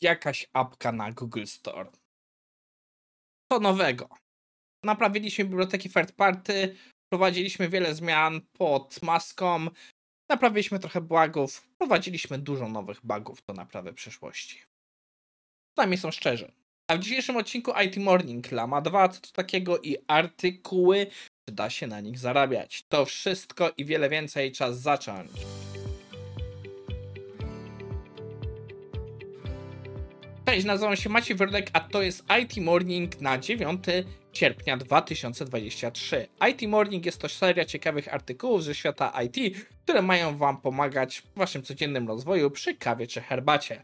jakaś apka na Google Store. Co nowego? Naprawiliśmy biblioteki third party, wprowadziliśmy wiele zmian pod maską, naprawiliśmy trochę bugów, wprowadziliśmy dużo nowych bugów do naprawy przyszłości. Przynajmniej są szczerzy. A w dzisiejszym odcinku IT Morning Lama 2 co to takiego i artykuły, czy da się na nich zarabiać. To wszystko i wiele więcej, czas zacząć. Cześć, nazywam się Maciej Werdek, a to jest IT Morning na 9 sierpnia 2023. IT Morning jest to seria ciekawych artykułów ze świata IT, które mają Wam pomagać w Waszym codziennym rozwoju przy kawie czy herbacie.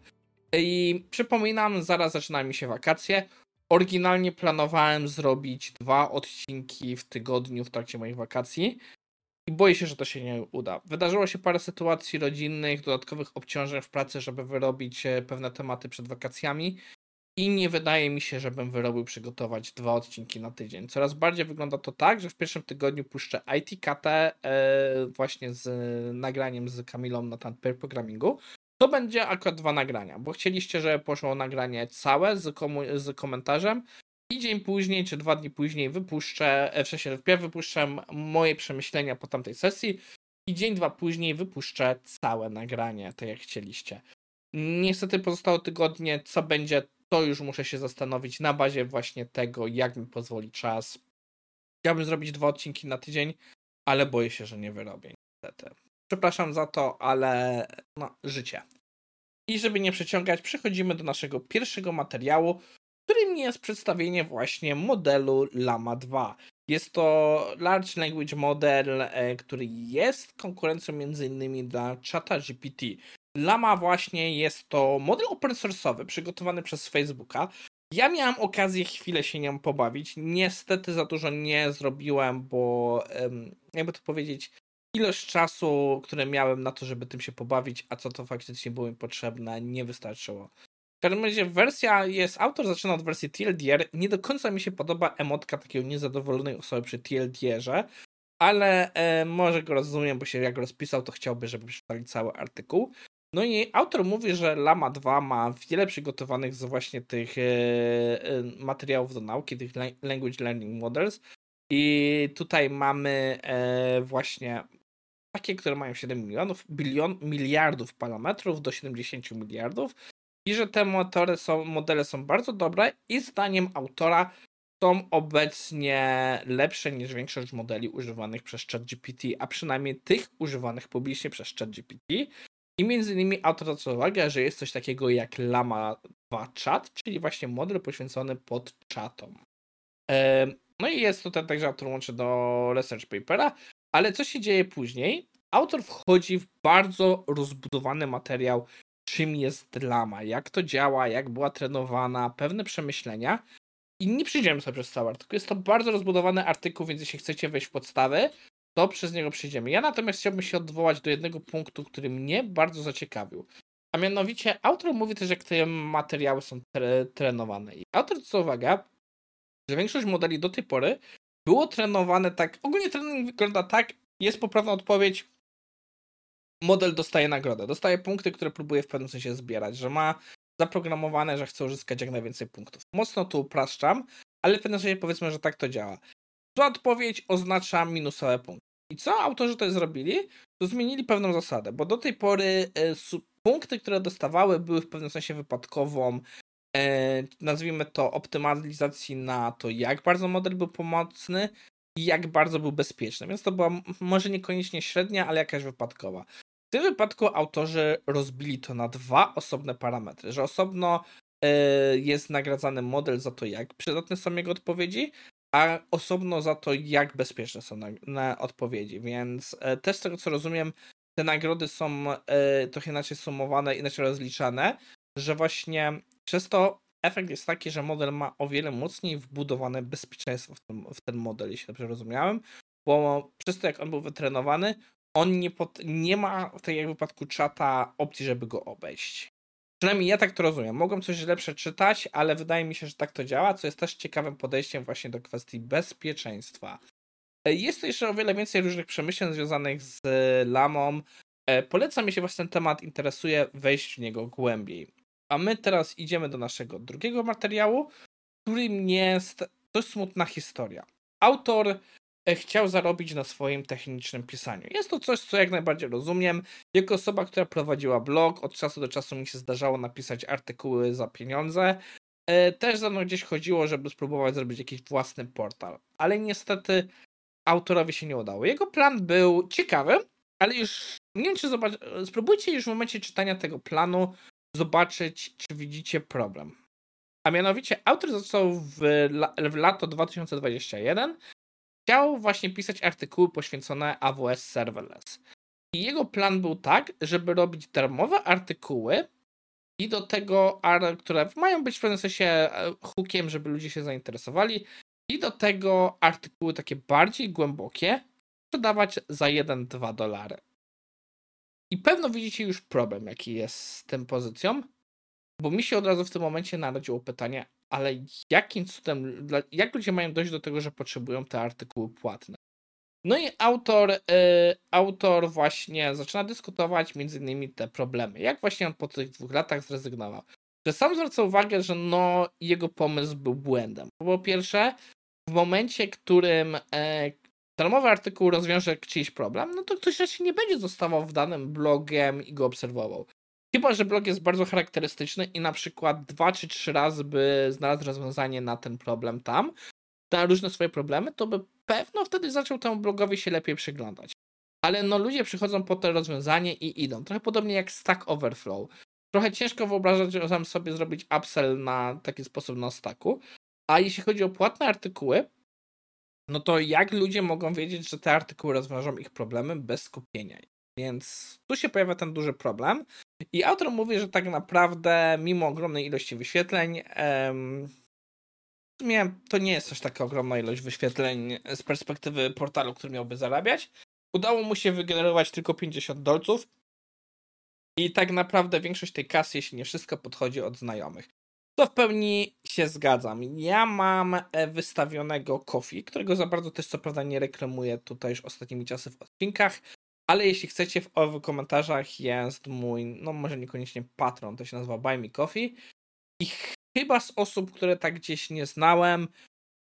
I przypominam, zaraz zaczynają mi się wakacje. Oryginalnie planowałem zrobić dwa odcinki w tygodniu w trakcie moich wakacji, i boję się, że to się nie uda. Wydarzyło się parę sytuacji rodzinnych, dodatkowych obciążeń w pracy, żeby wyrobić e, pewne tematy przed wakacjami. I nie wydaje mi się, żebym wyrobił przygotować dwa odcinki na tydzień. Coraz bardziej wygląda to tak, że w pierwszym tygodniu puszczę IT KT e, właśnie z nagraniem z Kamilą na Pair Programmingu. To będzie akurat dwa nagrania, bo chcieliście, żeby poszło nagranie całe z, komu- z komentarzem, i dzień później, czy dwa dni później wypuszczę, e, w sensie wpierw wypuszczę moje przemyślenia po tamtej sesji i dzień, dwa później wypuszczę całe nagranie, tak jak chcieliście. Niestety pozostałe tygodnie, co będzie, to już muszę się zastanowić na bazie właśnie tego, jak mi pozwoli czas. Chciałbym zrobić dwa odcinki na tydzień, ale boję się, że nie wyrobię niestety. Przepraszam za to, ale no, życie. I żeby nie przeciągać, przechodzimy do naszego pierwszego materiału, którym jest przedstawienie właśnie modelu Lama 2. Jest to Large Language Model, e, który jest konkurencją między innymi dla Chata GPT. Lama właśnie jest to model open source'owy przygotowany przez Facebooka. Ja miałem okazję chwilę się nią pobawić. Niestety za dużo nie zrobiłem, bo jakby to powiedzieć, ilość czasu, które miałem na to, żeby tym się pobawić, a co to faktycznie było mi potrzebne, nie wystarczyło. W każdym razie wersja jest, autor zaczyna od wersji TLDR. Nie do końca mi się podoba emotka takiego niezadowolonej osoby przy TLDR-ze, ale e, może go rozumiem, bo się jak rozpisał, to chciałby, żeby przeczytali cały artykuł. No i autor mówi, że Lama 2 ma wiele przygotowanych z właśnie tych e, e, materiałów do nauki, tych language learning models. I tutaj mamy e, właśnie takie, które mają 7 milionów, bilion, miliardów parametrów do 70 miliardów i że te motory są, modele są bardzo dobre i zdaniem autora są obecnie lepsze niż większość modeli używanych przez ChatGPT, a przynajmniej tych używanych publicznie przez ChatGPT. I między innymi autor zwraca uwagę, że jest coś takiego jak Lama 2 Chat, czyli właśnie model poświęcony pod chatom. No i jest tutaj także autor łączy do research papera, ale co się dzieje później? Autor wchodzi w bardzo rozbudowany materiał czym jest lama, jak to działa, jak była trenowana, pewne przemyślenia. I nie przyjdziemy sobie przez cały artykuł. Jest to bardzo rozbudowany artykuł, więc jeśli chcecie wejść w podstawy, to przez niego przyjdziemy. Ja natomiast chciałbym się odwołać do jednego punktu, który mnie bardzo zaciekawił. A mianowicie autor mówi też, jak te materiały są tre trenowane. I autor zwraca uwagę, że większość modeli do tej pory było trenowane tak. Ogólnie trening wygląda tak, jest poprawna odpowiedź, model dostaje nagrodę. Dostaje punkty, które próbuje w pewnym sensie zbierać, że ma zaprogramowane, że chce uzyskać jak najwięcej punktów. Mocno tu upraszczam, ale w pewnym sensie powiedzmy, że tak to działa. Zła odpowiedź oznacza minusowe punkty. I co autorzy tutaj zrobili? To zmienili pewną zasadę, bo do tej pory e, punkty, które dostawały, były w pewnym sensie wypadkową, e, nazwijmy to, optymalizacji na to, jak bardzo model był pomocny i jak bardzo był bezpieczny. Więc to była może niekoniecznie średnia, ale jakaś wypadkowa. W tym wypadku autorzy rozbili to na dwa osobne parametry, że osobno e, jest nagradzany model za to, jak przydatne są jego odpowiedzi, a osobno za to, jak bezpieczne są na, na odpowiedzi. Więc e, też z tego co rozumiem, te nagrody są e, trochę inaczej sumowane, inaczej rozliczane, że właśnie przez to efekt jest taki, że model ma o wiele mocniej wbudowane bezpieczeństwo w ten, w ten model, jeśli dobrze rozumiałem, bo przez to, jak on był wytrenowany, on nie, pot, nie ma w tej wypadku czata opcji, żeby go obejść. Przynajmniej ja tak to rozumiem. Mogą coś źle przeczytać, ale wydaje mi się, że tak to działa, co jest też ciekawym podejściem właśnie do kwestii bezpieczeństwa. E, jest to jeszcze o wiele więcej różnych przemyśleń związanych z lamą. E, polecam, jeśli Was ten temat interesuje, wejść w niego głębiej. A my teraz idziemy do naszego drugiego materiału, którym jest dość smutna historia. Autor e, chciał zarobić na swoim technicznym pisaniu. Jest to coś, co jak najbardziej rozumiem. Jako osoba, która prowadziła blog, od czasu do czasu mi się zdarzało napisać artykuły za pieniądze. E, też za mną gdzieś chodziło, żeby spróbować zrobić jakiś własny portal. Ale niestety autorowi się nie udało. Jego plan był ciekawy, ale już nie wiem, czy zobacz... spróbujcie już w momencie czytania tego planu zobaczyć, czy widzicie problem. A mianowicie autor zaczął w, w lato 2021 chciał właśnie pisać artykuły poświęcone AWS Serverless. I jego plan był tak, żeby robić darmowe artykuły i do tego, które mają być w pewnym sensie e, hookiem, żeby ludzie się zainteresowali, i do tego artykuły takie bardziej głębokie sprzedawać za 1-2 dolary. I pewno widzicie już problem, jaki jest z tym pozycją, bo mi się od razu w tym momencie narodziło pytanie, ale jakim cudem, jak ludzie mają dojść do tego, że potrzebują te artykuły płatne? No i autor, y, autor właśnie zaczyna dyskutować między innymi te problemy. Jak właśnie on po tych dwóch latach zrezygnował? Że sam zwraca uwagę, że no jego pomysł był błędem. Po pierwsze, w momencie, w którym e, darmowy artykuł rozwiąże czyjś problem, no to ktoś raczej nie będzie zostawał w danym blogiem i go obserwował. Chyba, że blog jest bardzo charakterystyczny i na przykład dwa czy trzy razy by znalazł rozwiązanie na ten problem tam, na różne swoje problemy, to by pewno wtedy zaczął temu blogowi się lepiej przyglądać. Ale no ludzie przychodzą po to rozwiązanie i idą. Trochę podobnie jak Stack Overflow. Trochę ciężko wyobrażać sobie zrobić upsell na taki sposób na stacku. A jeśli chodzi o płatne artykuły, no to jak ludzie mogą wiedzieć, że te artykuły rozwiążą ich problemy bez skupienia? Więc tu się pojawia ten duży problem. I autor mówi, że tak naprawdę, mimo ogromnej ilości wyświetleń, em, w sumie to nie jest aż taka ogromna ilość wyświetleń z perspektywy portalu, który miałby zarabiać. Udało mu się wygenerować tylko 50 dolców. I tak naprawdę większość tej kasy, jeśli nie wszystko, podchodzi od znajomych. To w pełni się zgadzam. Ja mam e, wystawionego Kofi, którego za bardzo też co prawda nie reklamuję tutaj już ostatnimi czasy w odcinkach, ale jeśli chcecie, w, komentarzach jest mój, no może niekoniecznie patron, to się nazywa Buy Me Coffee i chyba z osób, które tak gdzieś nie znałem,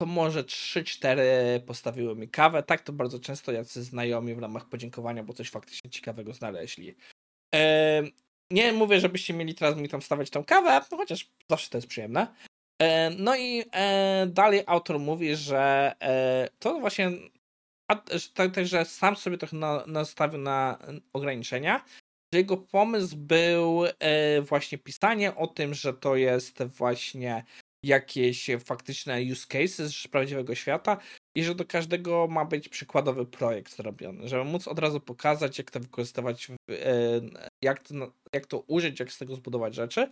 to może 3-4 postawiły mi kawę. Tak to bardzo często jacy znajomi w ramach podziękowania, bo coś faktycznie ciekawego znaleźli. Nie mówię, żebyście mieli teraz mi tam stawiać tą kawę, chociaż zawsze to jest przyjemne. E, no i e, dalej autor mówi, że e, to właśnie tak, tak, że sam sobie trochę nastawił na ograniczenia, że jego pomysł był właśnie pisanie o tym, że to jest właśnie jakieś faktyczne use cases z prawdziwego świata i że do każdego ma być przykładowy projekt zrobiony, żeby móc od razu pokazać, jak to wykorzystywać, jak to, jak to użyć, jak z tego zbudować rzeczy.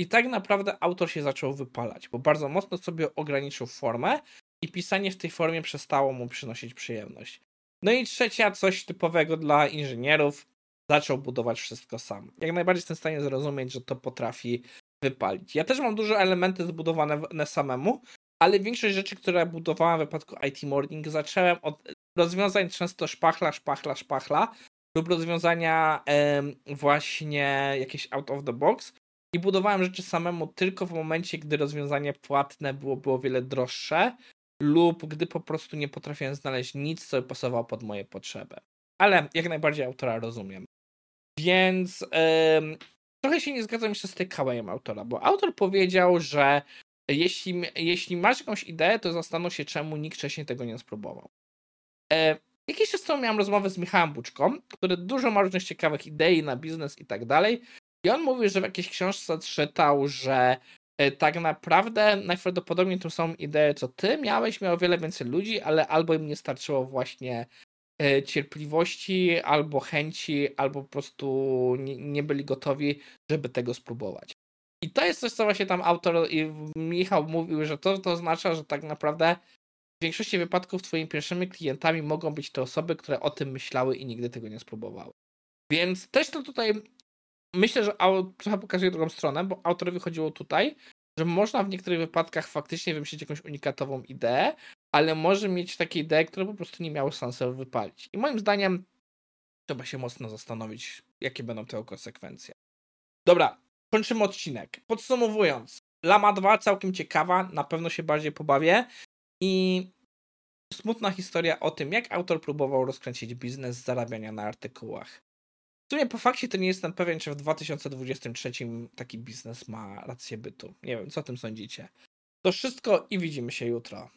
I tak naprawdę autor się zaczął wypalać, bo bardzo mocno sobie ograniczył formę i pisanie w tej formie przestało mu przynosić przyjemność. No i trzecia, coś typowego dla inżynierów, zaczął budować wszystko sam. Jak najbardziej jestem w stanie zrozumieć, że to potrafi wypalić. Ja też mam dużo elementy zbudowane samemu, ale większość rzeczy, które budowałem w wypadku IT Morning, zacząłem od rozwiązań często szpachla, szpachla, szpachla lub rozwiązania właśnie jakieś out of the box i budowałem rzeczy samemu tylko w momencie, gdy rozwiązanie płatne było, było wiele droższe lub gdy po prostu nie potrafiłem znaleźć nic, co pasowało pod moje potrzeby. Ale jak najbardziej autora rozumiem. Więc trochę się nie zgadzam jeszcze z takeawayem autora, bo autor powiedział, że jeśli, jeśli masz jakąś ideę, to zastanów się, czemu nikt wcześniej tego nie spróbował. Jakiś czas temu miałem rozmowę z Michałem Buczką, który dużo ma różnych ciekawych idei na biznes i tak dalej. I on mówił, że w jakiejś książce czytał, że tak naprawdę najprawdopodobniej tą samą ideę, co ty miałeś, miało wiele więcej ludzi, ale albo im nie starczyło właśnie e, cierpliwości, albo chęci, albo po prostu nie, nie byli gotowi, żeby tego spróbować. I to jest coś, co właśnie tam autor i Michał mówił, że to, to oznacza, że tak naprawdę w większości wypadków twoimi pierwszymi klientami mogą być te osoby, które o tym myślały i nigdy tego nie spróbowały. Więc też to tutaj myślę, że trochę pokazuje drugą stronę, bo autorowi chodziło tutaj, że można w niektórych wypadkach faktycznie wymyślić jakąś unikatową ideę, ale może mieć takie idee, które po prostu nie miały sensu wypalić. I moim zdaniem trzeba się mocno zastanowić, jakie będą tego konsekwencje. Dobra, kończymy odcinek. Podsumowując, Lama 2 całkiem ciekawa, na pewno się bardziej pobawię i smutna historia o tym, jak autor próbował rozkręcić biznes zarabiania na artykułach. W sumie po fakcie to nie jestem pewien, czy w 2023 taki biznes ma rację bytu. Nie wiem, co o tym sądzicie. To wszystko i widzimy się jutro.